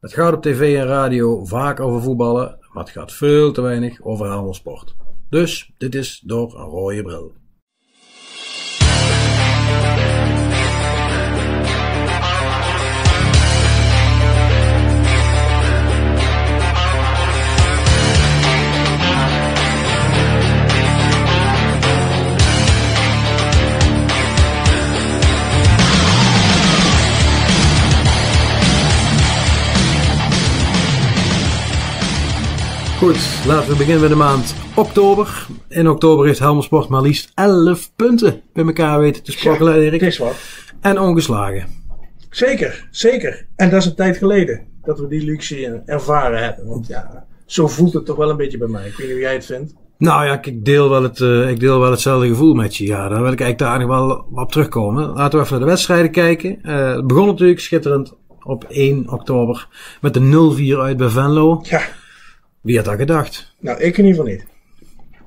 Het gaat op tv en radio vaak over voetballen, maar het gaat veel te weinig over Sport. Dus dit is door een rode bril. Goed, laten we beginnen met de maand oktober. In oktober heeft Helmond Sport maar liefst 11 punten bij elkaar weten te sprokkelen, Het Erik. is wat. En ongeslagen. Zeker, zeker. En dat is een tijd geleden dat we die luxe ervaren hebben. Want ja, zo voelt het toch wel een beetje bij mij. Ik weet niet hoe jij het vindt. Nou ja, ik deel wel, het, eh, ik deel wel hetzelfde gevoel met je. Ja, daar wil ik eigenlijk daar nog wel op terugkomen. Laten we even naar de wedstrijden kijken. Eh, het begon natuurlijk schitterend op 1 oktober met de 0-4 uit bij Venlo. Ja, Wie had dat gedacht? nou ik in ieder geval niet.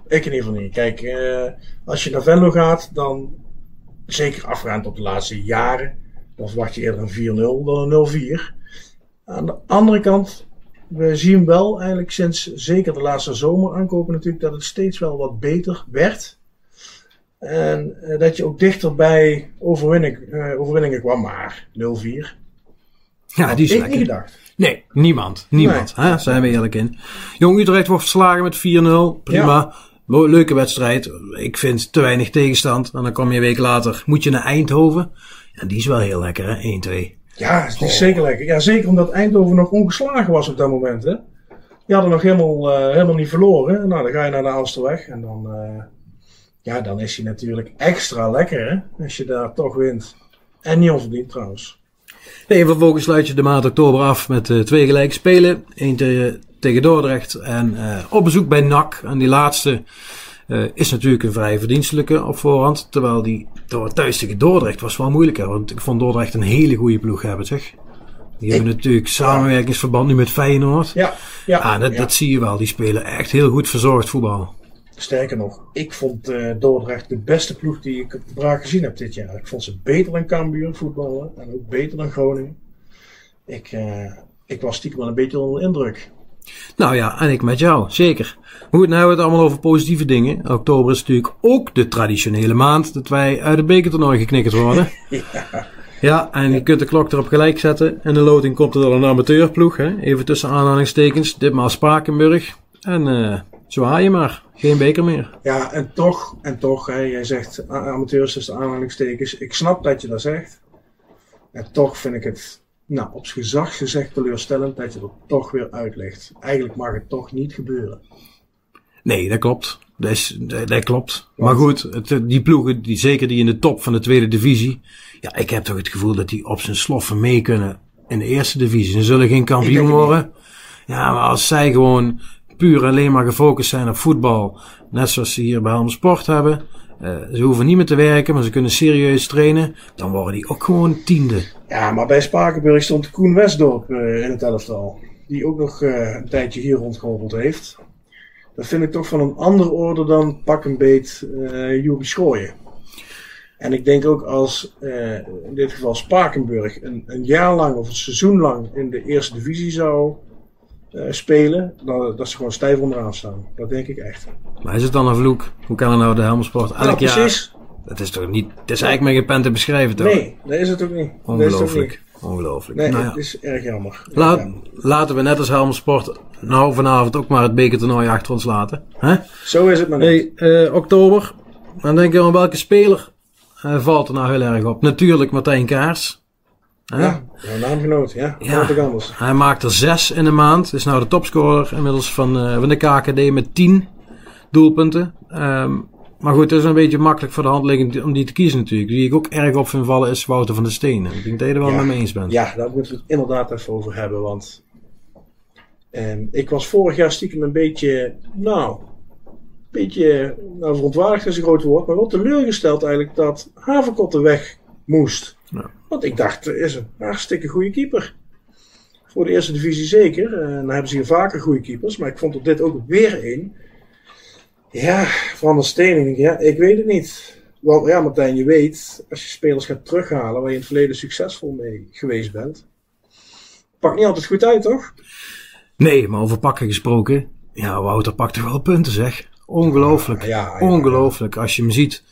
Ik in ieder geval niet. Kijk, eh, als je naar Venlo gaat, dan zeker afgaand op de laatste jaren, dan verwacht je eerder een 4-0 dan een 0-4. Aan de andere kant, we zien wel eigenlijk sinds zeker de laatste zomer aankopen natuurlijk dat het steeds wel wat beter werd. En eh, dat je ook dichter bij overwinning, eh, overwinningen kwam, maar 0-4. Ja, die is ik lekker. niet gedacht. Nee, niemand. Niemand. Hè? Zijn we eerlijk in. Jong Utrecht wordt verslagen met 4-0. Prima. Leuke wedstrijd. Ik vind te weinig tegenstand. En dan kom je een week later. Moet je naar Eindhoven. En die is wel heel lekker, hè? 1-2. Ja, het is zeker lekker. Ja, zeker omdat Eindhoven nog ongeslagen was op dat moment. Hè? Die hadden nog helemaal, eh, helemaal niet verloren. Nou, dan ga je naar de Amstelweg. En dan, eh, ja, dan is hij natuurlijk extra lekker hè? als je daar toch wint. En niet onverdiend trouwens. Nee, vervolgens sluit je de maand oktober af met eh, twee gelijke spelen. Eén te- tegen Dordrecht en eh, op bezoek bij NAC. En die laatste eh, is natuurlijk een vrij verdienstelijke op voorhand. Terwijl die door, thuis tegen Dordrecht was wel moeilijker. Want ik vond Dordrecht een hele goede ploeg hebben, zeg. Die hebben natuurlijk samenwerkingsverband nu met Feyenoord. Ja, ja, Ah, dat, ja. dat zie je wel. Die spelen echt heel goed verzorgd voetbal. Sterker nog, ik vond eh, Dordrecht de beste ploeg die ik op de Braak gezien heb dit jaar. Ik vond ze beter dan Cambuur voetballen. En ook beter dan Groningen. Ik, eh, ik was stiekem wel een beetje onder de indruk. Nou ja, en ik met jou, zeker. Goed, nou hebben we het allemaal over positieve dingen. Oktober is natuurlijk ook de traditionele maand dat wij uit het bekertoernooi geknikkerd worden. Ja, Ja, en je kunt de klok erop gelijk zetten. En de loting komt er dan een amateurploeg, hè? even tussen aanhalingstekens. Ditmaal Spakenburg. En eh zo haal je maar. Geen beker meer. Ja, en toch, en toch, hè, jij zegt amateurs tussen aanhalingstekens. Ik snap dat je dat zegt. En toch vind ik het, nou, op z'n gezag gezegd teleurstellend dat je er toch weer uitlegt. Eigenlijk mag het toch niet gebeuren. Nee, dat klopt. Dat, is, dat, dat klopt. Maar goed, het, die ploegen, die, zeker die in de top van de tweede divisie. Ja, ik heb toch het gevoel dat die op zijn sloffen mee kunnen in de eerste divisie. Ze zullen geen kampioen worden. Ja, maar als zij gewoon puur alleen maar gefocust zijn op voetbal. Net zoals ze hier bij Helmond Sport hebben. eh, ze hoeven niet meer te werken, maar ze kunnen serieus trainen. Dan worden die ook gewoon tiende. Ja, maar bij Spakenburg stond Koen Westdorp eh, in het elftal. Die ook nog eh, een tijdje hier rondgehobbeld heeft. Dat vind ik toch van een andere orde dan pak een beet eh Jurie Schooien. En ik denk ook als in dit geval Spakenburg een, een jaar lang of een seizoen lang in de eerste divisie zou eh, spelen, dan, dat ze gewoon stijf onderaan staan. Dat denk ik echt. Maar is het dan een vloek? Hoe kan er nou de Helmond Sport elk Nou, jaar... precies. Dat is toch niet... Het is eigenlijk met geen pen te beschrijven, toch? Nee, dat is het ook niet. Dat Ongelooflijk. Ongelooflijk. Nee, Nou ja. het is erg jammer. Laat, Ja. Laten we net als Helmond Sport nou vanavond ook maar het bekertoernooi achter ons laten. Hè? Zo is het maar niet. Hey, eh, oktober. Dan denk je aan welke speler eh, valt er nou heel erg op. Natuurlijk Martijn Kaars. Ja, jouw naamgenoot, ja. Ja. anders. Hij maakt er zes in de maand. Is nou de topscorer inmiddels van, eh, van de KKD met tien doelpunten. Ehm, maar goed, het is een beetje makkelijk voor de hand liggend om die te kiezen natuurlijk. Wie ik ook erg op vind vallen is Wouter van der Steen. Ik denk dat je er wel Ja. met me eens bent. Ja, daar moeten we het inderdaad even over hebben. Want ehm, ik was vorig jaar stiekem een beetje, nou, een beetje, nou, verontwaardigd is een groot woord, maar wel teleurgesteld eigenlijk dat Haverkotten weg moest. Ja. Want ik dacht, er is een hartstikke goede keeper. Voor de eerste divisie zeker. En dan hebben ze hier vaker goede keepers. Maar ik vond er dit ook weer een. Ja, Van der denk, Ja, ik weet het niet. Want ja, Martijn, je weet, als je spelers gaat terughalen waar je in het verleden succesvol mee geweest bent. Pakt niet altijd goed uit, toch? Nee, maar over pakken gesproken. Ja, Wouter pakt toch wel punten, zeg. Ongelooflijk. Ja, ja, ja. Ongelooflijk. Als je hem ziet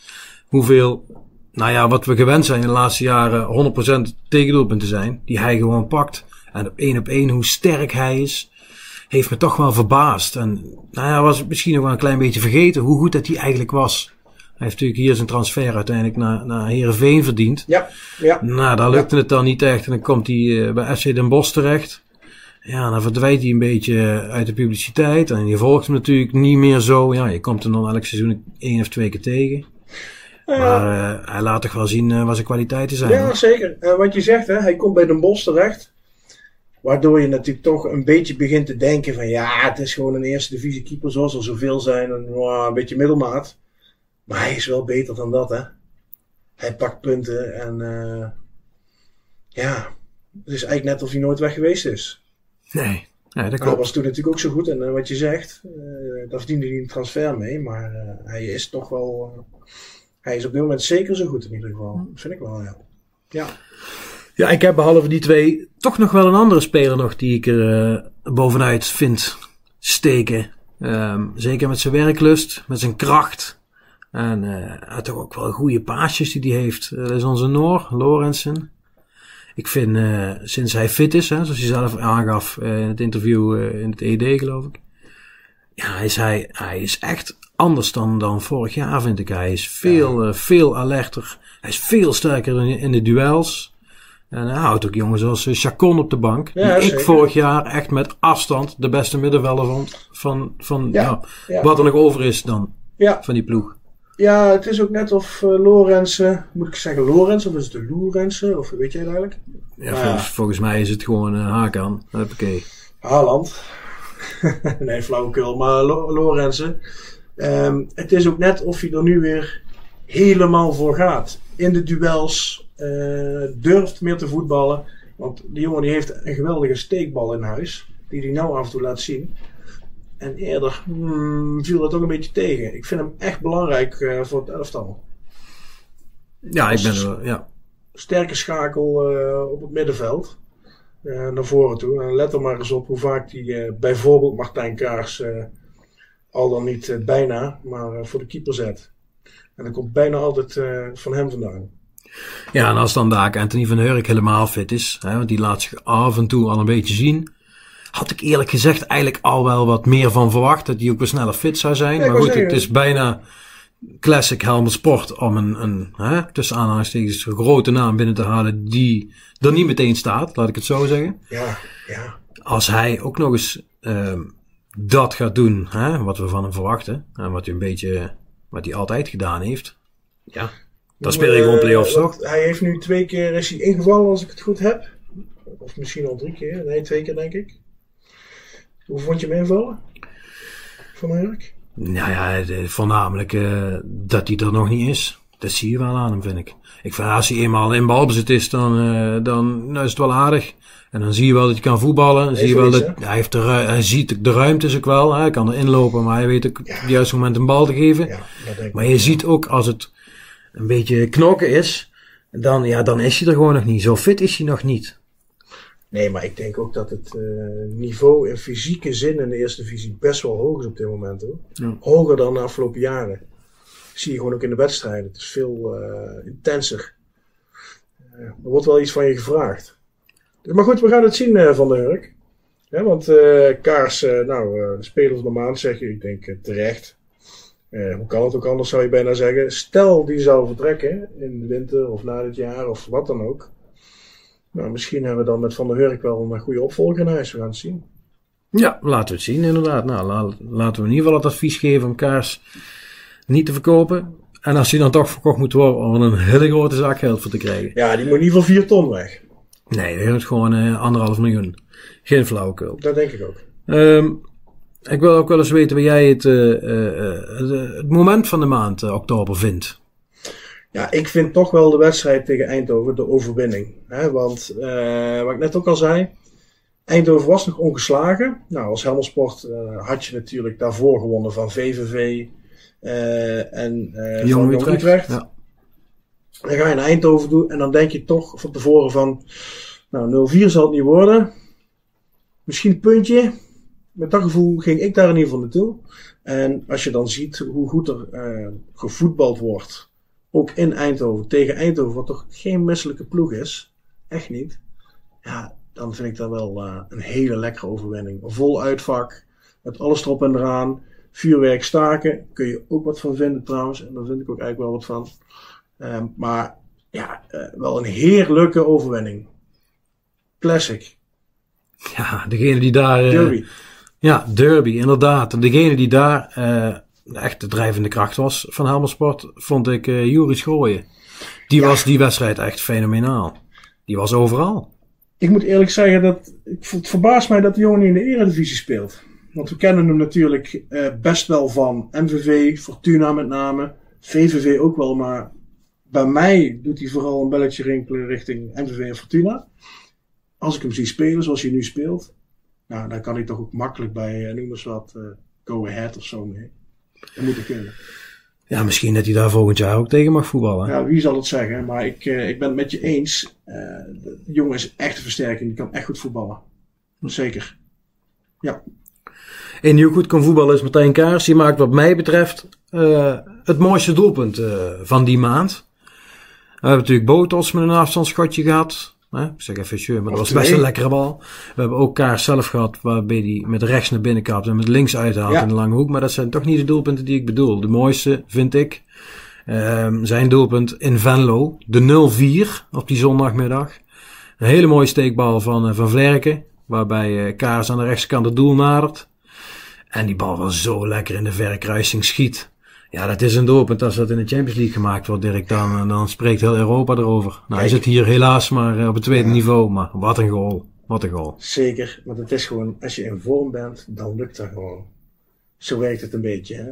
hoeveel, nou ja, wat we gewend zijn in de laatste jaren 100% tegendoelpunten zijn. Die hij gewoon pakt. En op één op één hoe sterk hij is. Heeft me toch wel verbaasd. En nou ja, was misschien nog wel een klein beetje vergeten hoe goed dat hij eigenlijk was. Hij heeft natuurlijk hier zijn transfer uiteindelijk naar, naar Heerenveen verdiend. Ja, ja. Nou, daar lukte het dan niet echt. En dan komt hij eh, bij FC Den Bosch terecht. Ja, dan verdwijnt hij een beetje uit de publiciteit. En je volgt hem natuurlijk niet meer zo. Ja, je komt hem dan elk seizoen één of twee keer tegen. Maar uh, hij laat toch wel zien uh, wat zijn kwaliteiten zijn. Ja, zeker. Uh, wat je zegt, hè, hij komt bij Den Bosch terecht. Waardoor je natuurlijk toch een beetje begint te denken van... Ja, het is gewoon een eerste divisie keeper zoals er zoveel zijn. En, een beetje middelmaat. Maar hij is wel beter dan dat, hè. Hij pakt punten en... ja, het is eigenlijk net of hij nooit weg geweest is. Nee, ja, dat Hij was toen natuurlijk ook zo goed. En wat je zegt, daar verdiende hij een transfer mee. Maar hij is toch wel... hij is op dit moment zeker zo goed in ieder geval. Dat vind ik wel, ja. Ja, ja ik heb behalve die twee toch nog wel een andere speler nog die ik er bovenuit vind steken. Um, zeker met zijn werklust, met zijn kracht. En hij toch ook wel goede paasjes die hij heeft. dat is onze Noor, Lorenzen. Ik vind, uh, sinds hij fit is, hè, zoals hij zelf aangaf uh, in het interview uh, in het ED, geloof ik. Ja, is hij, hij is echt anders dan, dan vorig jaar, vind ik. Hij is veel, ja. veel alerter. Hij is veel sterker in, in de duels. En hij houdt ook jongens als Chacon op de bank. Ja, die ik vorig jaar echt met afstand de beste middenvelder vond. Van, van Ja, ja. wat er nog over is dan van die ploeg. ja, het is ook net of uh, Lorenzen, moet ik zeggen Lorenz of is het de Lorenzen? Of weet jij het eigenlijk? Ja, Ja. volgens, mij is het gewoon aan. Oké. Haaland. nee, flauwekul, maar Lo Ehm, het is ook net of hij er nu weer helemaal voor gaat. In de duels, eh, durft meer te voetballen. Want die jongen die heeft een geweldige steekbal in huis. Die hij nou af en toe laat zien. En eerder hmm, viel dat toch een beetje tegen. Ik vind hem echt belangrijk eh, voor het elftal. Ja, ik ben er wel, ja. Sterke schakel eh, op het middenveld. naar voren toe. En let er maar eens op hoe vaak die eh, bijvoorbeeld Martijn Kaars al dan niet eh, bijna, maar eh, voor de keeper zet. En dat komt bijna altijd eh, van hem vandaan. Ja, en als dan daar Anthony van Hurk helemaal fit is, hè, want die laat zich af en toe al een beetje zien. Had ik eerlijk gezegd eigenlijk al wel wat meer van verwacht, dat hij ook weer sneller fit zou zijn. Ja, maar goed, zeggen. het is bijna classic Helmut Sport om een, een hè, tussen aanhalingstekens grote naam binnen te halen die er niet meteen staat, laat ik het zo zeggen. Ja, ja. Als hij ook nog eens ehm, dat gaat doen, hè, wat we van hem verwachten, en wat hij een beetje, wat hij altijd gedaan heeft, ja, dan speel je gewoon Eh, play-offs toch? Hij heeft nu twee keer is hij ingevallen als ik het goed heb. Of misschien al drie keer. Nee, twee keer denk ik. Hoe vond je hem invallen? Van Hurk? Nou ja, voornamelijk eh, dat hij er nog niet is. Dat zie je wel aan hem, vind ik. Ik vind als hij eenmaal in balbezit is, dan, eh, dan nou is het wel aardig. En dan zie je wel dat hij kan voetballen. Zie je wel dat hij, heeft de, hij ziet de ruimtes ook wel. Hij kan erin lopen, maar hij weet ook Ja. op het juiste moment een bal te geven. Ja. Maar je ziet ook als het een beetje knokken is, dan, ja, dan is hij er gewoon nog niet. Zo fit is hij nog niet. Nee, maar ik denk ook dat het eh, niveau in fysieke zin in de eerste divisie best wel hoog is op dit moment. Hoor. Ja. Hoger dan de afgelopen jaren. zie je gewoon ook in de wedstrijden. Het is veel eh, intenser. Eh, er wordt wel iets van je gevraagd. Maar goed, we gaan het zien eh, van de Hurk. Ja, want eh, Kaars, eh, nou, eh, de speler van de maand zeg je, ik denk eh, terecht. Eh, hoe kan het ook anders, zou je bijna zeggen. Stel die zou vertrekken in de winter of na dit jaar of wat dan ook. Nou, misschien hebben we dan met Van der Hurk wel een goede opvolger in huis. We gaan het zien. Ja, laten we het zien inderdaad. Nou, la- laten we in ieder geval het advies geven om kaars niet te verkopen. En als die dan toch verkocht moet worden, om er een hele grote zak geld voor te krijgen. Ja, die moet in ieder geval 4 ton weg. Nee, dan is gewoon eh, anderhalf miljoen. Geen flauwekul. Dat denk ik ook. Ehm, ik wil ook wel eens weten waar jij het, eh, eh, het, moment van de maand oktober vindt. Ja, ik vind toch wel de wedstrijd tegen Eindhoven de overwinning. Hè? Want, wat ik net ook al zei, Eindhoven was nog ongeslagen. Nou, als Helmelsport eh had je natuurlijk daarvoor gewonnen van VVV en van Jong Utrecht. Ja. Dan ga je naar Eindhoven doen en dan denk je toch van tevoren van, nou 0-4 zal het niet worden. misschien een puntje. Met dat gevoel ging ik daar in ieder geval naartoe. En als je dan ziet hoe goed er uh, gevoetbald wordt, ook in Eindhoven, tegen Eindhoven, wat toch geen misselijke ploeg is, echt niet. Ja, dan vind ik dat wel uh, een hele lekkere overwinning. Vol uitvak, met alles erop en eraan. Vuurwerk staken, kun je ook wat van vinden trouwens. En daar vind ik ook eigenlijk wel wat van. Uh, maar ja, uh, wel een heerlijke overwinning. Classic. Ja, degene die daar... Derby. Ja, Derby, inderdaad. Degene die daar echt de drijvende kracht was van Helmersport, vond ik uh, Juris Gooien. Die was die wedstrijd echt fenomenaal. Die was overal. Ik moet eerlijk zeggen dat het verbaast mij dat de jongen in de eredivisie speelt. Want we kennen hem natuurlijk best wel van MVV, Fortuna met name, VVV ook wel, maar bij mij doet hij vooral een belletje rinkelen richting MVV en Fortuna. Als ik hem zie spelen zoals hij nu speelt, nou, dan kan hij toch ook makkelijk bij, uh, noem eens wat, uh, Go Ahead of zo mee. Dat moet ik kunnen. Ja, misschien dat hij daar volgend jaar ook tegen mag voetballen. Ja, wie zal het zeggen? Maar ik, uh, ik ben het met je eens. De jongen is echt een versterking. Die kan echt goed voetballen. Zeker. Ja. En die ook goed kan voetballen is Martijn Kaars. Die maakt wat mij betreft uh, het mooiste doelpunt van die maand. We hebben natuurlijk Botos met een afstandsschotje gehad. Hè? Ik zeg even jeu, maar dat was best een lekkere bal. We hebben ook Kaars zelf gehad, waarbij hij met rechts naar binnen kapt en met links uithaalt ja. in de lange hoek. Maar dat zijn toch niet de doelpunten die ik bedoel. De mooiste vind ik um, zijn doelpunt in Venlo, de 0-4 op die zondagmiddag. Een hele mooie steekbal van, uh, van Vlerken, waarbij uh, Kaars aan de rechterkant het doel nadert. En die bal was zo lekker in de verre kruising schiet. Ja, dat is een doelpunt. Als dat in de Champions League gemaakt wordt, Dirk, dan, dan spreekt heel Europa erover. Nou, is het hier helaas maar eh, op het tweede ja. niveau. Maar wat een goal. Wat een goal. Zeker, want het is gewoon, als je in vorm bent, dan lukt dat gewoon. Zo werkt het een beetje, hè.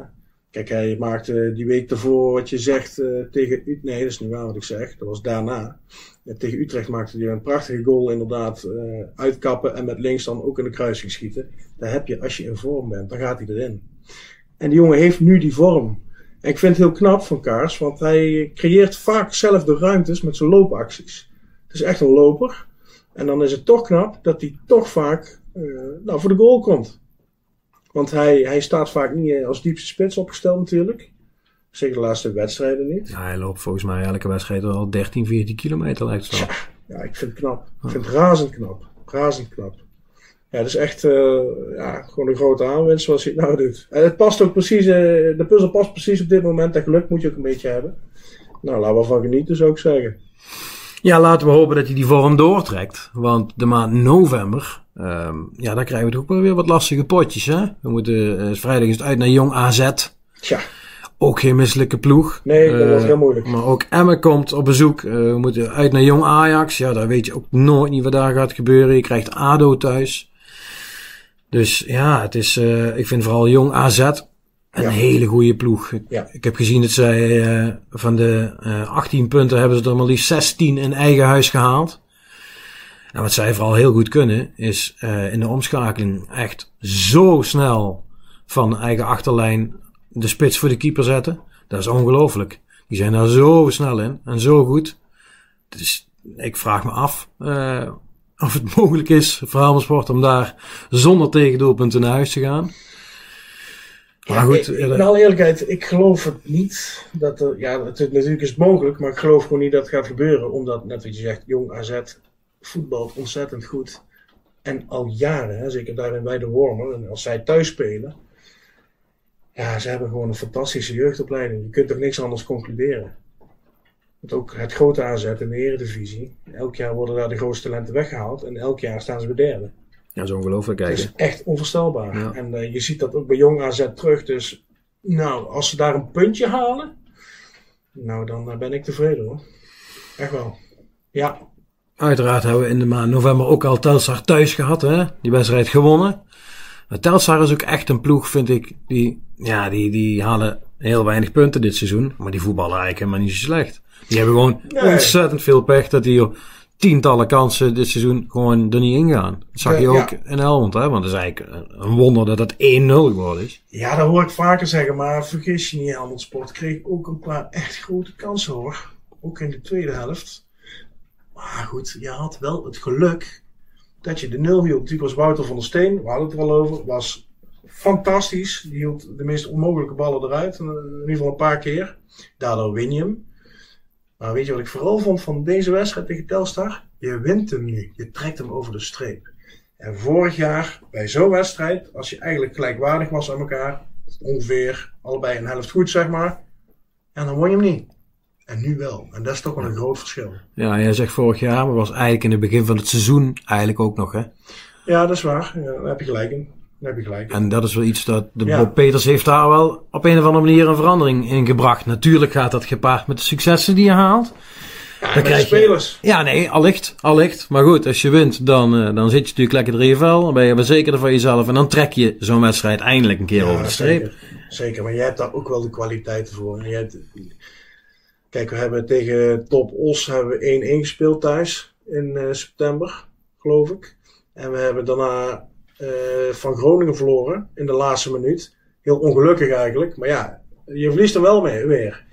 Kijk, hij maakte die week daarvoor wat je zegt uh, tegen Utrecht. Nee, dat is niet waar wat ik zeg. Dat was daarna. Ja, tegen Utrecht maakte hij een prachtige goal, inderdaad. Uh, uitkappen en met links dan ook in de kruising schieten. Daar heb je, als je in vorm bent, dan gaat hij erin. En die jongen heeft nu die vorm. En ik vind het heel knap van Kaars, want hij creëert vaak zelf de ruimtes met zijn loopacties. Het is echt een loper. En dan is het toch knap dat hij toch vaak uh, nou, voor de goal komt. Want hij, hij staat vaak niet als diepste spits opgesteld natuurlijk. Zeker de laatste wedstrijden niet. Ja, hij loopt volgens mij elke wedstrijd al 13, 14 kilometer lijkt het wel. Ja, ja, ik vind het knap. Ik vind het razend knap. Razend knap. Ja, dat is echt uh, ja, gewoon een grote aanwinst zoals hij het nou doet. En het past ook precies, uh, de puzzel past precies op dit moment. En geluk moet je ook een beetje hebben. Nou, laten we van genieten, zou ik zeggen. Ja, laten we hopen dat hij die vorm doortrekt. Want de maand november, um, ja, dan krijgen we toch ook weer wat lastige potjes. Hè? We moeten, uh, vrijdag is het uit naar Jong AZ. Tja. Ook geen misselijke ploeg. Nee, dat was heel moeilijk. Maar ook Emmen komt op bezoek. We moeten uit naar Jong Ajax. Ja, daar weet je ook nooit niet wat daar gaat gebeuren. Je krijgt ADO thuis. Dus ja, het is, uh, ik vind vooral jong AZ een ja. hele goede ploeg. Ja. Ik heb gezien dat zij uh, van de uh, 18 punten hebben ze er maar liefst 16 in eigen huis gehaald. En wat zij vooral heel goed kunnen, is in de omschakeling echt zo snel van eigen achterlijn de spits voor de keeper zetten. Dat is ongelooflijk. Die zijn daar zo snel in en zo goed. Dus ik vraag me af of het mogelijk is voor Helmersport om daar zonder tegendoelpunten naar huis te gaan. Maar ja, goed. Ik, in alle eerlijkheid, ik geloof het niet. Dat er, ja, het, natuurlijk is het mogelijk, maar ik geloof gewoon niet dat het gaat gebeuren. Omdat, net wat je zegt, jong AZ voetbalt ontzettend goed. En al jaren, hè, zeker daarin bij de Wormer, en als zij thuis spelen. Ja, ze hebben gewoon een fantastische jeugdopleiding. Je kunt toch niks anders concluderen. Want ook het grote aanzet in de Eredivisie. Elk jaar worden daar de grootste talenten weggehaald. En elk jaar staan ze bij derde. Ja, zo ongelooflijk kijken. Het is echt onvoorstelbaar. Ja. En uh, je ziet dat ook bij Jong AZ terug. Dus nou, als ze daar een puntje halen. Nou, dan uh, ben ik tevreden hoor. Echt wel. Ja. Uiteraard hebben we in de maand november ook al Telstar thuis gehad. Hè? Die wedstrijd gewonnen. Maar Telstar is ook echt een ploeg, vind ik. Die, ja, die, die halen heel weinig punten dit seizoen. Maar die voetballen eigenlijk helemaal niet zo slecht. Die hebben gewoon nee. ontzettend veel pech dat die tientallen kansen dit seizoen gewoon er niet ingaan. Dat zag je ook ja. in Helmond, hè? Want het is eigenlijk een wonder dat dat 1-0 geworden is. Ja, dat hoor ik vaker zeggen, maar vergis je niet, Helmond Sport kreeg ook een paar echt grote kansen hoor. Ook in de tweede helft. Maar goed, je had wel het geluk dat je de nul hield. Natuurlijk was Wouter van der Steen, we hadden het er al over, was fantastisch. Die hield de meest onmogelijke ballen eruit, in ieder geval een paar keer. Daardoor win je hem. Maar weet je wat ik vooral vond van deze wedstrijd tegen Telstar? Je wint hem nu. Je trekt hem over de streep. En vorig jaar, bij zo'n wedstrijd, als je eigenlijk gelijkwaardig was aan elkaar, ongeveer allebei een helft goed zeg maar, en dan won je hem niet. En nu wel. En dat is toch wel een groot verschil. Ja, jij zegt vorig jaar, maar was eigenlijk in het begin van het seizoen eigenlijk ook nog, hè? Ja, dat is waar. Ja, daar heb je gelijk in. Daar heb je gelijk. En dat is wel iets dat de Ja. Bob Peters heeft daar wel op een of andere manier een verandering in gebracht. Natuurlijk gaat dat gepaard met de successen die je haalt. Ja, dan krijg je- spelers. Ja, nee, allicht, allicht. Maar goed, als je wint, dan, eh, dan zit je natuurlijk lekker in je vel. Dan ben je verzekerder van jezelf. En dan trek je zo'n wedstrijd eindelijk een keer over de streep. Zeker. zeker, maar jij hebt daar ook wel de kwaliteiten voor. Hebt- Kijk, we hebben tegen Top Os hebben we 1-1 gespeeld thuis in eh, september, geloof ik. En we hebben daarna van Groningen verloren in de laatste minuut. Heel ongelukkig eigenlijk, maar ja, je verliest er wel mee weer.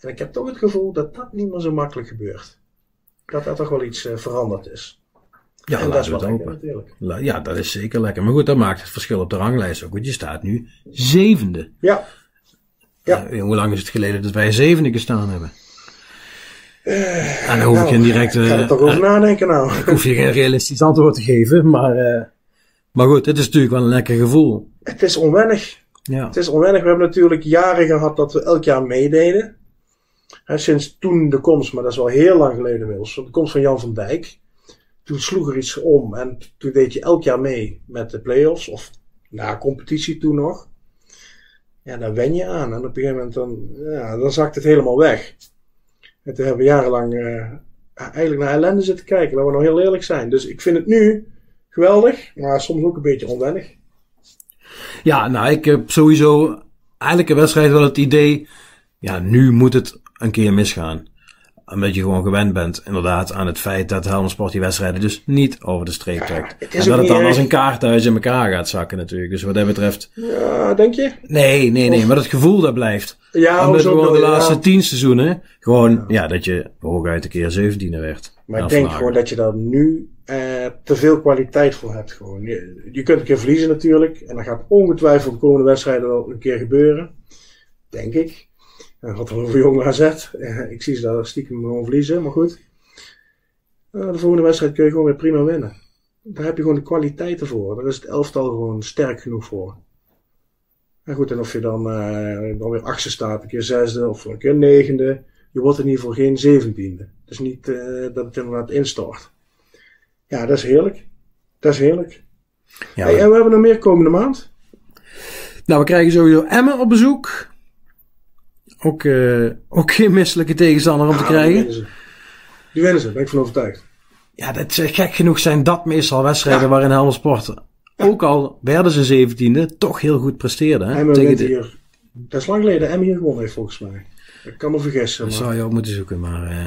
En ik heb toch het gevoel dat dat niet meer zo makkelijk gebeurt. Dat er toch wel iets eh, veranderd is. Ja, en dat is laten we het hopen. Ja, dat is zeker lekker. Maar goed, dat maakt het verschil op de ranglijst ook. Want je staat nu zevende. Ja, Ja. Eh, hoe lang is het geleden dat wij zevende gestaan hebben? en dan hoef ik nou, geen direct... ik ga er eh, toch over nadenken nou. hoef je geen realistisch antwoord te geven. Maar, eh, maar goed, het is natuurlijk wel een lekker gevoel. Het is onwennig. Ja. Het is onwennig. We hebben natuurlijk jaren gehad dat we elk jaar meededen. Sinds toen de komst, maar dat is wel heel lang geleden inmiddels. De komst van Jan van Dijk. Toen sloeg er iets om en toen deed je elk jaar mee met de play-offs. Of na competitie toen nog. Ja, daar wen je aan. En op een gegeven moment dan, ja, dan zakt het helemaal weg. En toen hebben we jarenlang eh, eigenlijk naar ellende zitten kijken. Laten we nou heel eerlijk zijn. Dus ik vind het nu geweldig, maar soms ook een beetje onwennig. Ja, nou, ik heb sowieso eigenlijk een wedstrijd wel het idee. Ja, nu moet het een keer misgaan. Omdat je gewoon gewend bent, inderdaad, aan het feit dat Helmersport die wedstrijden dus niet over de streep trekt. het en dat het dan erg. als een kaarthuis in elkaar gaat zakken natuurlijk. Dus wat dat betreft. Ja, denk je? Nee, nee, nee, maar dat gevoel dat blijft. Ja, Omdat gewoon de laatste Ja. tien seizoenen, gewoon, ja, dat je hooguit een keer zeventiende werd. Maar ik Ja, denk gewoon dat je daar nu eh, te veel kwaliteit voor hebt. Gewoon. Je, kunt een keer verliezen natuurlijk. En dat gaat ongetwijfeld de komende wedstrijden wel een keer gebeuren. Denk ik. En wat over jonge AZ. Eh, ik zie ze daar stiekem gewoon verliezen, maar goed. Eh, de volgende wedstrijd kun je gewoon weer prima winnen. Daar heb je gewoon de kwaliteiten voor. Daar is het elftal gewoon sterk genoeg voor. En goed, en of je dan, eh, dan weer achtste staat, een keer zesde of een keer negende. Je wordt in ieder geval geen zeventiende. Dus niet eh, dat het inderdaad instort. Ja, dat is heerlijk. Dat is heerlijk. Ja, Hey, en we hebben nog meer komende maand. Nou, we krijgen sowieso Emmen op bezoek. Ook, eh, ook geen misselijke tegenstander om te Die krijgen. winnen ze. Die winnen ze, ben ik van overtuigd. Ja, dat, is gek genoeg zijn dat meestal wedstrijden waarin Helmond Sport, ook al werden ze zeventiende, toch heel goed presteerden. Hè? Emmen Tegen de, hier. Dat is lang geleden Emmen hier gewonnen heeft volgens mij. Ik kan me vergissen. dat Maar... zou je ook moeten zoeken, maar eh,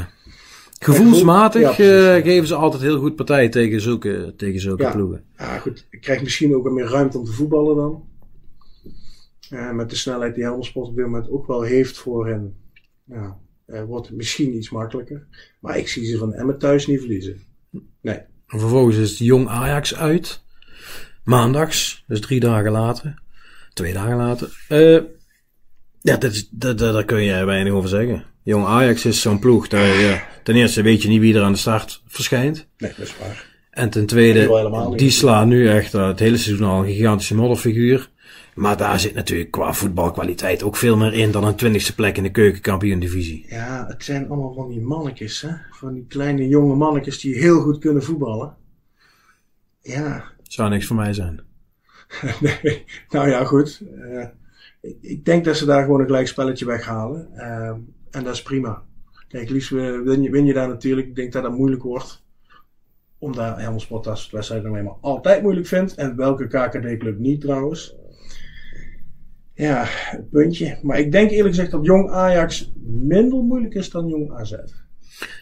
gevoelsmatig Ja, eh, geven ze altijd heel goed partij tegen zulke, tegen zulke Ja. ploegen. Ja, goed. Ik krijg misschien ook wat meer ruimte om te voetballen dan. Eh, met de snelheid die Helmersport op dit moment ook wel heeft voor hen. Ja, eh, wordt het misschien iets makkelijker. Maar ik zie ze van Emmen thuis niet verliezen. Nee. En vervolgens is het Jong Ajax uit. Maandags, dus drie dagen later. Twee dagen later. Ja, dat is, dat, dat- daar kun je weinig over zeggen. Jong Ajax is zo'n ploeg. Daar, ten eerste weet je niet wie er aan de start verschijnt. Nee, dat is waar. En ten tweede, die slaan nu echt eh, het hele seizoen al een gigantische modderfiguur. Maar daar zit natuurlijk qua voetbalkwaliteit ook veel meer in dan een twintigste plek in de keukenkampioen-divisie. Ja, het zijn allemaal van die mannetjes, hè? Van die kleine jonge mannetjes die heel goed kunnen voetballen. Ja, Zou niks voor mij zijn. nee. Nou ja, goed. Eh, ik, denk dat ze daar gewoon een gelijk spelletje weghalen. Eh, en dat is prima. Kijk, liefst win je, daar natuurlijk. Ik denk dat dat moeilijk wordt. Omdat Helmsport dat soort wedstrijden nou eenmaal altijd moeilijk vindt. En welke KKD-club niet trouwens. Ja, puntje. Maar ik denk eerlijk gezegd dat Jong Ajax minder moeilijk is dan Jong AZ.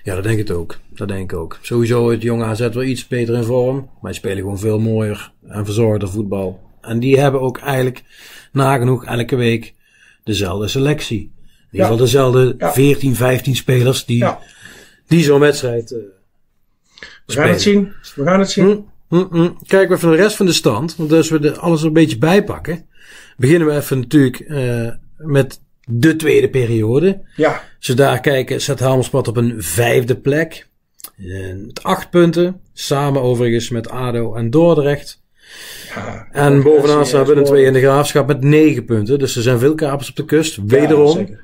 Ja, dat denk ik ook. Dat denk ik ook. Sowieso het jonge AZ wel iets beter in vorm. Maar die spelen gewoon veel mooier en verzorgder voetbal. En die hebben ook eigenlijk nagenoeg elke week dezelfde selectie. In ieder geval dezelfde Ja. 14, 15 spelers die, die zo'n wedstrijd eh We gaan het zien. We gaan het zien. Hm? Mm -mm. Kijken we even naar de rest van de stand. Want als we de, alles er een beetje bijpakken. Beginnen we even natuurlijk uh, met de tweede periode. Ja. Als we daar kijken, staat Helmersport op een vijfde plek. En met acht punten. Samen overigens met ADO en Dordrecht. Ja, en bovenaan staan we de twee in de graafschap met negen punten. Dus er zijn veel kapers op de kust. Wederom. Ja,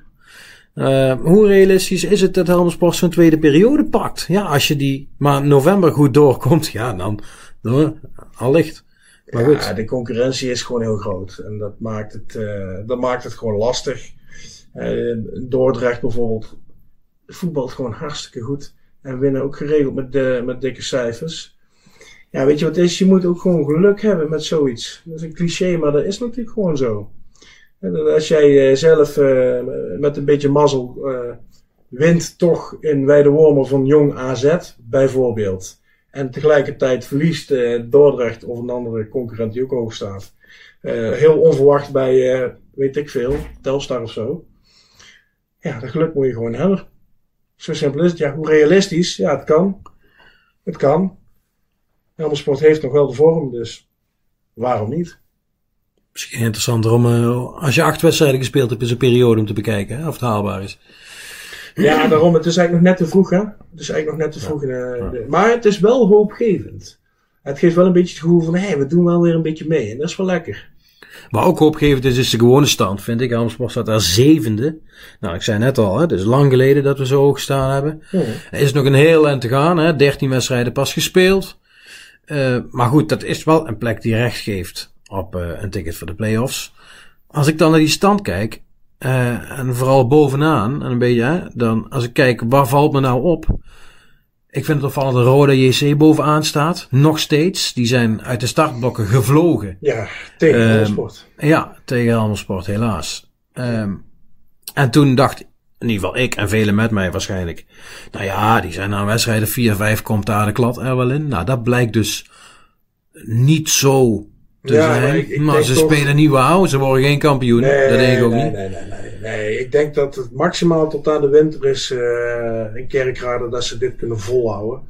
uh, hoe realistisch is het dat Helmersport zo'n tweede periode pakt? Ja, als je die maar november goed doorkomt, ja, dan, dan allicht. Maar goed. Ja, de concurrentie is gewoon heel groot. En dat maakt het, uh, dat maakt het gewoon lastig. Uh, Dordrecht bijvoorbeeld voetbalt gewoon hartstikke goed. En winnen ook geregeld met, de, met dikke cijfers. Ja, weet je wat is? Je moet ook gewoon geluk hebben met zoiets. Dat is een cliché, maar dat is natuurlijk gewoon zo. Als jij zelf uh, met een beetje mazzel uh, wint toch in Weidewormer van Jong AZ, bijvoorbeeld. En tegelijkertijd verliest Dordrecht of een andere concurrent die ook hoog staat. heel onverwacht bij, weet ik veel, Telstar of zo. Ja, dat geluk moet je gewoon hebben. Zo simpel is het. Ja, hoe realistisch? Ja, het kan. Het kan. Helmersport heeft nog wel de vorm, dus waarom niet? Misschien interessanter om, uh, als je acht wedstrijden gespeeld hebt, is een periode om te bekijken hè, of het haalbaar is. Ja, daarom. Het is eigenlijk nog net te vroeg, hè? Het is eigenlijk nog net te vroeg. Uh, de, maar het is wel hoopgevend. Het geeft wel een beetje het gevoel van, hé, hey, we doen wel weer een beetje mee. En dat is wel lekker. Maar ook hoopgevend is, is de gewone stand, vind ik. Helmsport staat daar zevende. Nou, ik zei net al, hè, het is lang geleden dat we zo hoog gestaan hebben. Ja. Er is nog een heel eind te gaan, hè. 13 wedstrijden pas gespeeld. Uh, maar goed, dat is wel een plek die recht geeft op uh, een ticket voor de playoffs. Als ik dan naar die stand kijk, uh, en vooral bovenaan, en een beetje, hè, dan als ik kijk, waar valt me nou op? Ik vind het opvallend dat Rode JC bovenaan staat. Nog steeds. Die zijn uit de startblokken gevlogen. Ja, tegen um, Helmersport. Ja, tegen Helmersport, helaas. Um, en toen dacht in ieder geval ik en velen met mij waarschijnlijk. Nou ja, die zijn aan wedstrijden 4-5 komt daar de klad er wel in. Nou, dat blijkt dus niet zo te ja, zijn. Maar, ik, ik maar ze toch... spelen niet wauw, ze worden geen kampioen. Nee, dat denk ik ook nee, niet. Nee, nee, nee, nee. Ik denk dat het maximaal tot aan de winter is uh, in Kerkrade dat ze dit kunnen volhouden.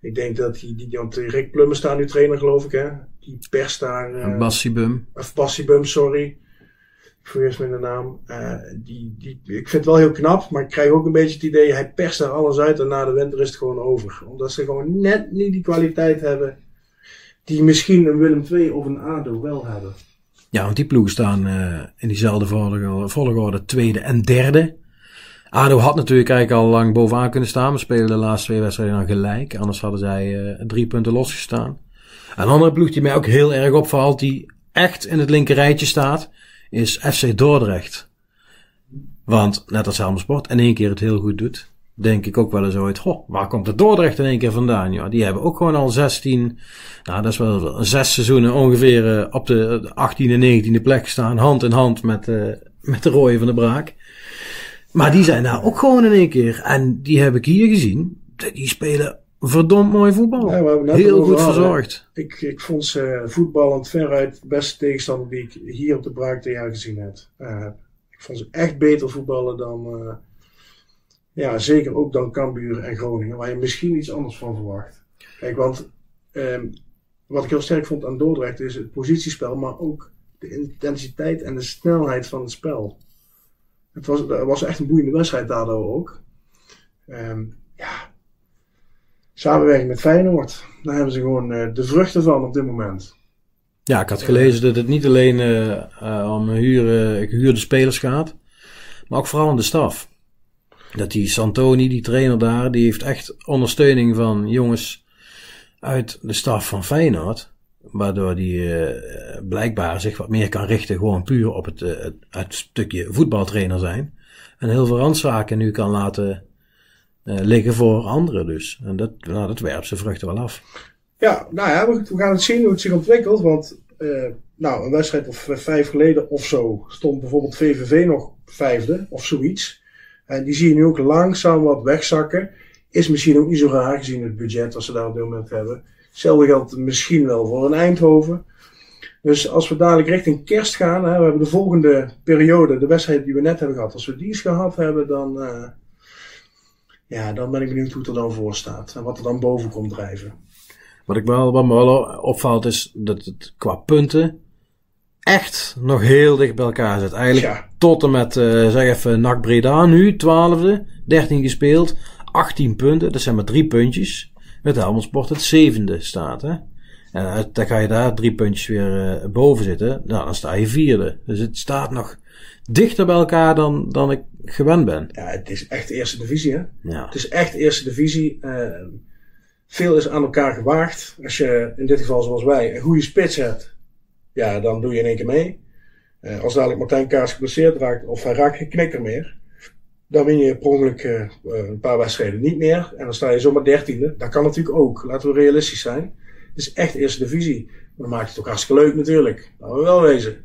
Ik denk dat die, die want Rick Plummer staat nu trainer geloof ik hè. Die pers daar. Uh, Bassibum. Of Bassibum, sorry. Ik vergeet mijn naam. Uh, die, die, ik vind het wel heel knap, maar ik krijg ook een beetje het idee, hij perst daar alles uit en na de winter is het gewoon over. Omdat ze gewoon net niet die kwaliteit hebben die misschien een Willem II of een ADO wel hebben. Ja, want die ploegen staan uh, in diezelfde volgorde, tweede en derde. ADO had natuurlijk eigenlijk al lang bovenaan kunnen staan. We spelen de laatste twee wedstrijden dan gelijk. Anders hadden zij uh, drie punten losgestaan. Een andere ploeg die mij ook heel erg opvalt, die echt in het linker rijtje staat, is FC Dordrecht. Want net als Helmersport in één keer het heel goed doet, denk ik ook wel eens ooit, goh, waar komt het Dordrecht in één keer vandaan? Ja, die hebben ook gewoon al 16, nou dat is wel zes seizoenen ongeveer uh, op de 18e en 19e plek staan, hand in hand met, uh, met de rooien van de Braak. Maar die zijn daar ook gewoon in één keer. En die heb ik hier gezien. Die spelen verdomd mooi voetbal. Ja, Heel goed verzorgd. Ik, ik vond ze voetballend veruit de beste tegenstander die ik hier op de Braak tegen gezien heb. Uh, ik vond ze echt beter voetballen dan... Uh, ja, zeker ook dan Cambuur en Groningen, waar je misschien iets anders van verwacht. Kijk, want um, wat ik heel sterk vond aan Dordrecht is het positiespel, maar ook de intensiteit en de snelheid van het spel. Het was, was echt een boeiende wedstrijd daardoor ook. Um, ja, samenwerking met Feyenoord. Daar hebben ze gewoon uh, de vruchten van op dit moment. Ja, ik had gelezen dat het niet alleen uh, uh, om huren, gehuurde spelers gaat, maar ook vooral om de staf. Dat die Santoni, die trainer daar, die heeft echt ondersteuning van jongens uit de staf van Feyenoord. Waardoor die uh, blijkbaar zich wat meer kan richten gewoon puur op het, uh, het, het, stukje voetbaltrainer zijn. En heel veel randzaken nu kan laten uh, liggen voor anderen dus. En dat, nou, dat werpt zijn vruchten wel af. Ja, nou ja, we gaan het zien hoe het zich ontwikkelt. Want nou, een wedstrijd of vijf geleden of zo stond bijvoorbeeld VVV nog vijfde of zoiets. En die zie je nu ook langzaam wat wegzakken. Is misschien ook niet zo raar gezien het budget wat ze daar op dit moment hebben. Hetzelfde geldt misschien wel voor een Eindhoven. Dus als we dadelijk richting kerst gaan, hè, we hebben de volgende periode, de wedstrijd die we net hebben gehad, als we die eens gehad hebben, dan, uh, ja, dan ben ik benieuwd hoe het er dan voor staat en wat er dan boven komt drijven. Wat, ik wel, wat me wel opvalt is dat het qua punten echt nog heel dicht bij elkaar zit. Eigenlijk Ja. tot en met, eh, zeg even, NAC Breda nu, 12e, 13 gespeeld, 18 punten. Dat zijn maar drie puntjes. Met Helmond Sport het zevende staat, hè. En dan ga je daar drie puntjes weer eh, boven zitten. Nou, dan sta je vierde. Dus het staat nog dichter bij elkaar dan, dan ik gewend ben. Ja, het is echt de eerste divisie, hè? Ja. Het is echt eerste divisie. Eh, veel is aan elkaar gewaagd. Als je in dit geval, zoals wij, een goede spits hebt, ja, dan doe je in één keer mee. Eh, als dadelijk Martijn Kaas geblesseerd raakt of hij raakt geen knikker meer, dan win je per ongeluk eh, een paar wedstrijden niet meer. En dan sta je zomaar dertiende. Dat kan natuurlijk ook. Laten we realistisch zijn. Het is echt eerste divisie. Maar dan maakt het ook hartstikke leuk natuurlijk. Laten we wel wezen.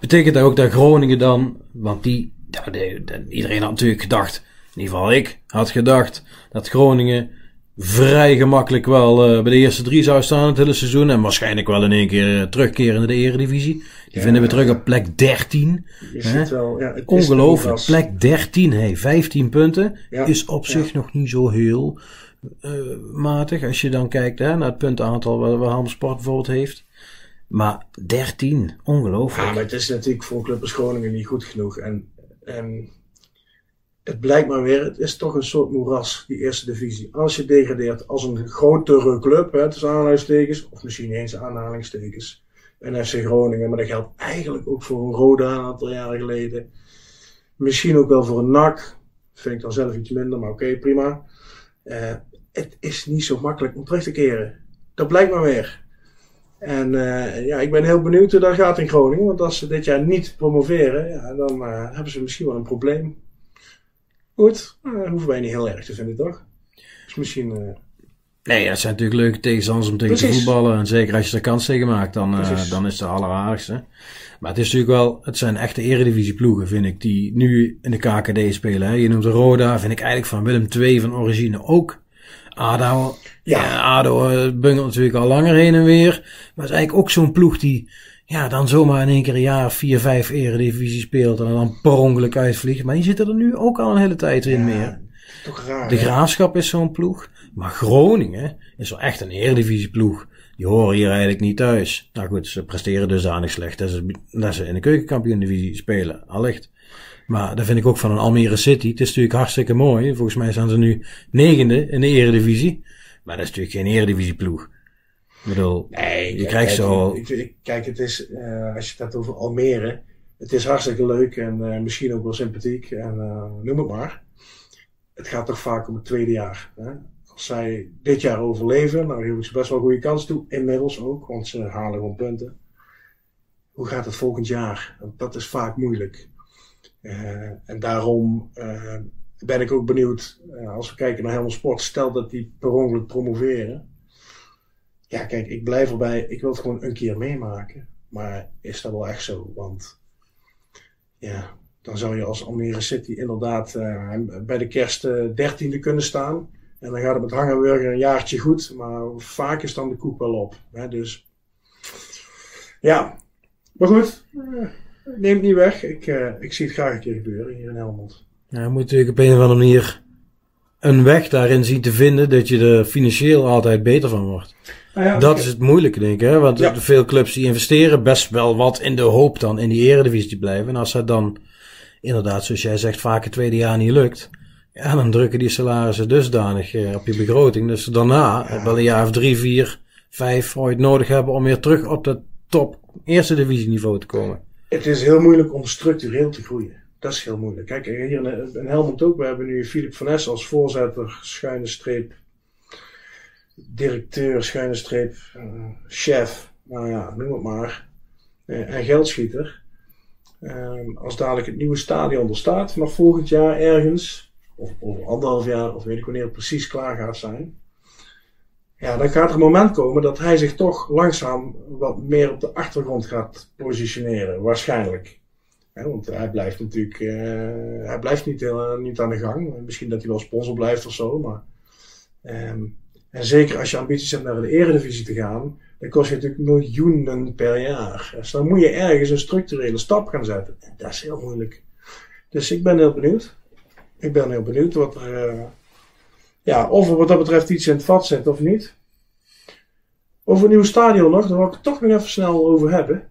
Betekent dat ook dat Groningen dan, want die, ja, de- de- iedereen had natuurlijk gedacht, in ieder geval ik had gedacht, dat Groningen vrij gemakkelijk wel eh, bij de eerste drie zou staan het hele seizoen. En waarschijnlijk wel in één keer eh, terugkeren in de eredivisie. Die vinden we terug op plek 13. Je Hè? ziet wel, ja, het Ongelooflijk. Plek 13, hey, 15 punten. Ja, Is op zich nog niet zo heel eh, matig. Als je dan kijkt hè, naar het puntenaantal wat, wat Helmond Sport bijvoorbeeld heeft. Maar 13, ongelooflijk. Ja, maar het is natuurlijk voor club Groningen niet goed genoeg. En, en het blijkt maar weer, het is toch een soort moeras, die eerste divisie. Als je degradeert als een grotere club, hè, tussen aanhalingstekens, of misschien eens aanhalingstekens, een FC Groningen, maar dat geldt eigenlijk ook voor een Roda een aantal jaren geleden. Misschien ook wel voor een NAC, vind ik dan zelf iets minder, maar oké, prima. Eh, het is niet zo makkelijk om terug te keren. Dat blijkt maar weer. En eh, ja, ik ben heel benieuwd hoe dat gaat in Groningen. Want als ze dit jaar niet promoveren, ja, dan eh, hebben ze misschien wel een probleem. Goed, eh, hoeven wij niet heel erg te vinden, toch? Dus misschien... eh, Nee, dat zijn natuurlijk leuke tegenstanders om tegen te voetballen. En zeker als je er kans tegen maakt, dan, eh, dan is het de alleraardigste. Maar het is natuurlijk wel, het zijn echte eredivisieploegen, vind ik, die nu in de KKD spelen. Hè. Je noemt de Roda, vind ik eigenlijk van Willem II van origine ook. ADO, Ja. ja. ADO bungelt natuurlijk al langer heen en weer. Maar het is eigenlijk ook zo'n ploeg die, ja, dan zomaar in één keer een jaar vier, vijf eredivisie speelt. En dan per ongeluk uitvliegt. Maar die zitten er nu ook al een hele tijd in meer. toch raar. De hè? Graafschap is zo'n ploeg. Maar Groningen is wel echt een eredivisieploeg. Die horen hier eigenlijk niet thuis. Nou goed, ze presteren dusdanig slecht dat ze, dat ze in de keukenkampioen-divisie spelen. Allicht. Maar dat vind ik ook van een Almere City. Het is natuurlijk hartstikke mooi. Volgens mij staan ze nu negende in de eredivisie. Maar dat is natuurlijk geen eredivisieploeg. Ik bedoel, Nee, je kijk, krijgt zo... ik- Kijk, het is, eh, als je het hebt over Almere, het is hartstikke leuk en eh, misschien ook wel sympathiek en eh, noem het maar. Het gaat toch vaak om het tweede jaar. Hè? Als zij dit jaar overleven, nou geef ik ze best wel een goede kans toe, inmiddels ook, want ze halen gewoon punten. Hoe gaat het volgend jaar? Want dat is vaak moeilijk. En daarom ben ik ook benieuwd, als we kijken naar Helmond Sport, stel dat die per ongeluk promoveren. Ja, kijk, ik blijf erbij. Ik wil het gewoon een keer meemaken. Maar is dat wel echt zo? Want ja, dan zou je als Almere City inderdaad eh, bij de kerst eh, dertiende kunnen staan. En dan gaat het met Hangenburger een jaartje goed. Maar vaak is dan de koek wel op. Hè? Dus ja, maar goed. eh, neem het niet weg. Ik, ik zie het graag een keer gebeuren hier in Helmond. Ja, je moet natuurlijk op een of andere manier een weg daarin zien te vinden dat je er financieel altijd beter van wordt. Nou ja, Dat is het moeilijke, denk ik. Hè? Want Ja. veel clubs die investeren best wel wat in de hoop dan in die eredivisie te blijven. En als dat dan inderdaad, zoals jij zegt, vaak het tweede jaar niet lukt. Ja, dan drukken die salarissen dusdanig eh, op je begroting. Dus daarna, eh, wel een jaar of drie, vier, vijf ooit nodig hebben om weer terug op dat top eerste divisieniveau te komen. Het is heel moeilijk om structureel te groeien. Dat is heel moeilijk. Kijk, hier in, in Helmond ook. We hebben nu Philip van Ness als voorzitter, schuine streep, directeur, schuine streep, eh, chef. Nou ja, noem het maar. Eh, en geldschieter. Ehm, als dadelijk het nieuwe stadion er staat, vanaf volgend jaar ergens, of over anderhalf jaar, of weet ik wanneer het precies klaar gaat zijn. Ja, dan gaat er een moment komen dat hij zich toch langzaam wat meer op de achtergrond gaat positioneren, waarschijnlijk. Want hij blijft natuurlijk, eh, hij blijft niet, heel- niet aan de gang. Misschien dat hij wel sponsor blijft of zo, maar. ehm, en zeker als je ambities hebt naar de eredivisie te gaan, dan kost je natuurlijk miljoenen per jaar. Dus dan moet je ergens een structurele stap gaan zetten. En dat is heel moeilijk. Dus ik ben heel benieuwd. Ik ben heel benieuwd wat er, eh, ja, of er wat dat betreft iets in het vat zit of niet. Over een nieuw stadion nog, daar wil ik het toch nog even snel over hebben.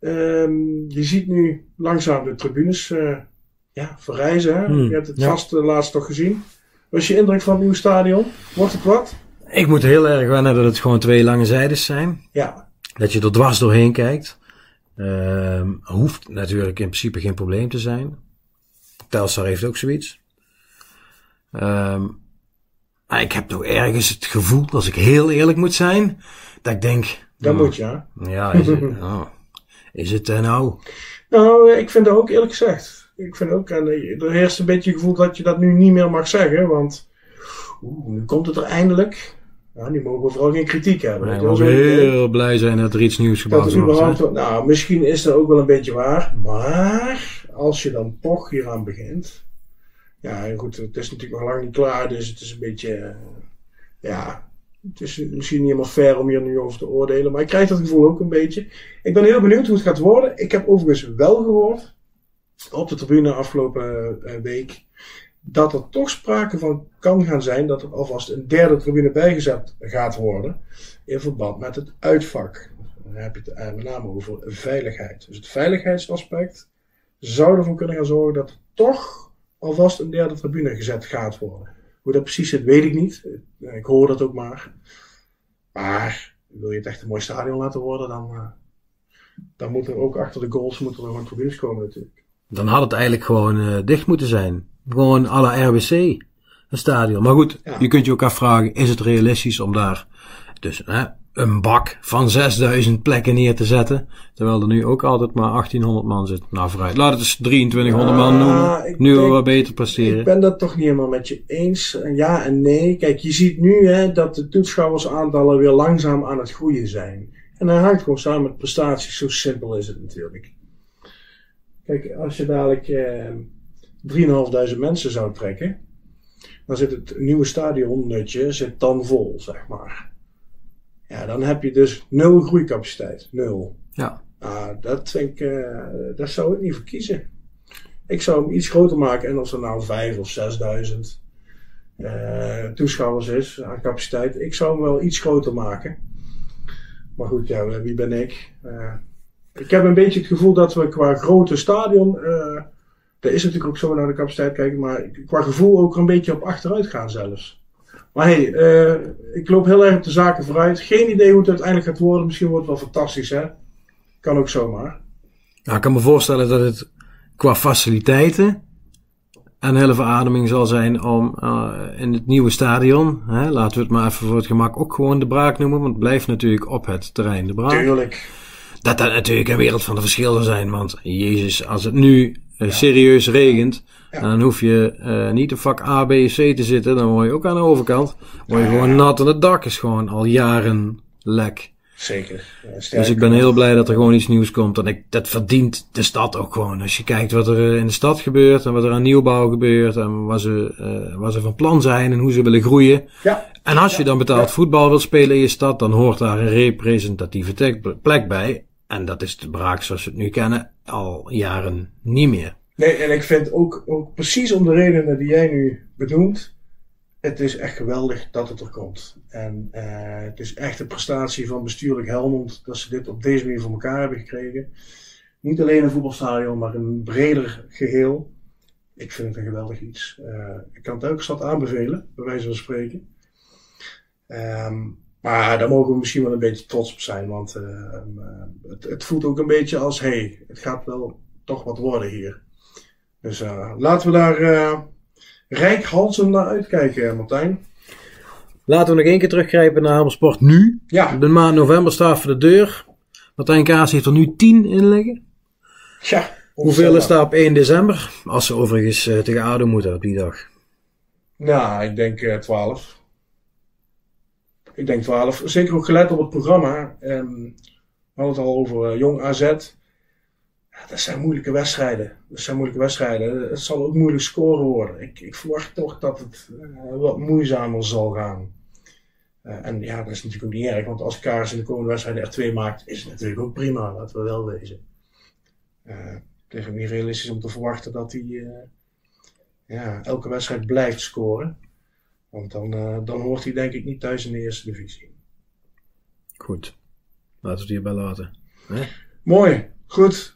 Ehm, je ziet nu langzaam de tribunes uh, ja, verrijzen. Hè? Hmm, je hebt het ja. vast uh, laatst toch gezien. Wat is je indruk van het nieuwe stadion? Wordt het wat? Ik moet heel erg wennen dat het gewoon twee lange zijdes zijn. Ja, Dat je er dwars doorheen kijkt. Ehm, hoeft natuurlijk in principe geen probleem te zijn. Telstar heeft ook zoiets. Ehm, maar ik heb toch ergens het gevoel, als ik heel eerlijk moet zijn, dat ik denk... dat hmm, moet je. hè? Ja, is het, oh, is het nou? Nou, ik vind dat ook eerlijk gezegd. Ik vind ook, en eh, er heerst een beetje het gevoel dat je dat nu niet meer mag zeggen, want oeh, nu komt het er eindelijk. Ja, nu mogen we vooral geen kritiek hebben. We Dat was mogen heel blij zijn dat er iets nieuws gebouwd wordt. wel- nou, misschien is dat ook wel een beetje waar, maar als je dan toch hieraan begint. Ja, goed, het is natuurlijk nog lang niet klaar, dus het is een beetje. eh, ja, het is misschien niet helemaal fair om hier nu over te oordelen, maar ik krijg dat gevoel ook een beetje. Ik ben heel benieuwd hoe het gaat worden. Ik heb overigens wel gehoord op de tribune afgelopen eh, week dat er toch sprake van kan gaan zijn dat er alvast een derde tribune bijgezet gaat worden in verband met het uitvak. Dan heb je het eh, met name over veiligheid. Dus het veiligheidsaspect zou ervoor kunnen gaan zorgen dat er toch alvast een derde tribune gezet gaat worden. Hoe dat precies zit, weet ik niet. Eh, Ik hoor dat ook maar. Maar wil je het echt een mooi stadion laten worden, dan, dan moet er ook achter de goals moeten er gewoon tribunes komen natuurlijk. Dan had het eigenlijk gewoon eh, dicht moeten zijn. Gewoon à la RWC. Een stadion. Maar goed, Ja. je kunt je ook afvragen, is het realistisch om daar dus hè, een bak van 6000 plekken neer te zetten? Terwijl er nu ook altijd maar 1800 man zit. Nou vooruit, laat het eens 2300 man noemen. Nu denk- wat beter presteren. Ik ben dat toch niet helemaal met je eens. Ja en nee. Kijk, je ziet nu hè, dat de toeschouwersaantallen weer langzaam aan het groeien zijn. En dat hangt gewoon samen met prestaties. Zo simpel is het natuurlijk. Kijk, als je dadelijk eh 3.500 mensen zou trekken, dan zit het nieuwe stadionnutje zit dan vol, zeg maar. Ja, dan heb je dus nul groeicapaciteit. Nul. Ja. Nou, dat vind ik, eh, daar zou ik niet voor kiezen. Ik zou hem iets groter maken en als er nou 5 of 6.000 eh, toeschouwers is aan capaciteit, ik zou hem wel iets groter maken. Maar goed, ja, wie ben ik? Eh, ik heb een beetje het gevoel dat we qua grote stadion, eh dat is natuurlijk ook zo naar de capaciteit kijken, maar qua gevoel ook er een beetje op achteruit gaan zelfs. Maar hey, eh, ik loop heel erg op de zaken vooruit. Geen idee hoe het uiteindelijk gaat worden. Misschien wordt het wel fantastisch, hè? Kan ook zomaar. Nou, ik kan me voorstellen dat het qua faciliteiten een hele verademing zal zijn om eh, in het nieuwe stadion, hè, laten we het maar even voor het gemak ook gewoon de braak noemen, want het blijft natuurlijk op het terrein de braak. Tuurlijk. Dat dat natuurlijk een wereld van de verschil zal zijn, want jezus, als het nu eh, serieus regent, Ja. dan hoef je eh, niet in vak A, B, C te zitten, dan word je ook aan de overkant, word je Ja. gewoon nat en het dak is gewoon al jaren lek. Zeker. Ja. Dus ik ben heel blij dat er gewoon iets nieuws komt. En ik, dat verdient de stad ook gewoon. Als je kijkt wat er eh, in de stad gebeurt en wat er aan nieuwbouw gebeurt en wat ze, wat ze van plan zijn en hoe ze willen groeien. Ja, En als je dan betaald voetbal wilt spelen in je stad, dan hoort daar een representatieve plek bij. En dat is de braak zoals we het nu kennen al jaren niet meer. nee, en ik vind ook, ook precies om de redenen die jij nu benoemt, het is echt geweldig dat het er komt. En eh, het is echt een prestatie van bestuurlijk Helmond dat ze dit op deze manier voor elkaar hebben gekregen. Niet alleen een voetbalstadion, maar een breder geheel. Ik vind het een geweldig iets. Eh, ik kan het elke stad aanbevelen, bij wijze van spreken. Ehm, maar daar mogen we misschien wel een beetje trots op zijn, want eh, eh, het, het voelt ook een beetje als, hé, hey, het gaat wel toch wat worden hier. Dus eh, laten we daar rijkhalsend naar uitkijken, Martijn. Laten we nog één keer teruggrijpen naar Helmersport nu. Ja, De maand november staat voor de deur. Martijn Kaas heeft er nu 10 in liggen. ja. Hoeveel is daar op 1 december? Als ze overigens tegen ADO moeten op die dag. Nou, ik denk eh 12. Ik denk 12. Zeker ook gelet op het programma. Ehm, we hadden het al over eh, Jong AZ. Ja, dat zijn moeilijke wedstrijden. Dat zijn moeilijke wedstrijden. Het zal ook moeilijk scoren worden. Ik, ik verwacht toch dat het eh, wat moeizamer zal gaan. Eh, en ja, dat is natuurlijk ook niet erg. Want als Kaars in de komende wedstrijden er twee maakt, is het natuurlijk ook prima. Laten we wel wezen. Het is ook niet realistisch om te verwachten dat hij... ja, elke wedstrijd blijft scoren. Want dan, eh, dan hoort hij denk ik niet thuis in de eerste divisie. Goed. Laten we het hierbij laten. Hè? Mooi. Goed.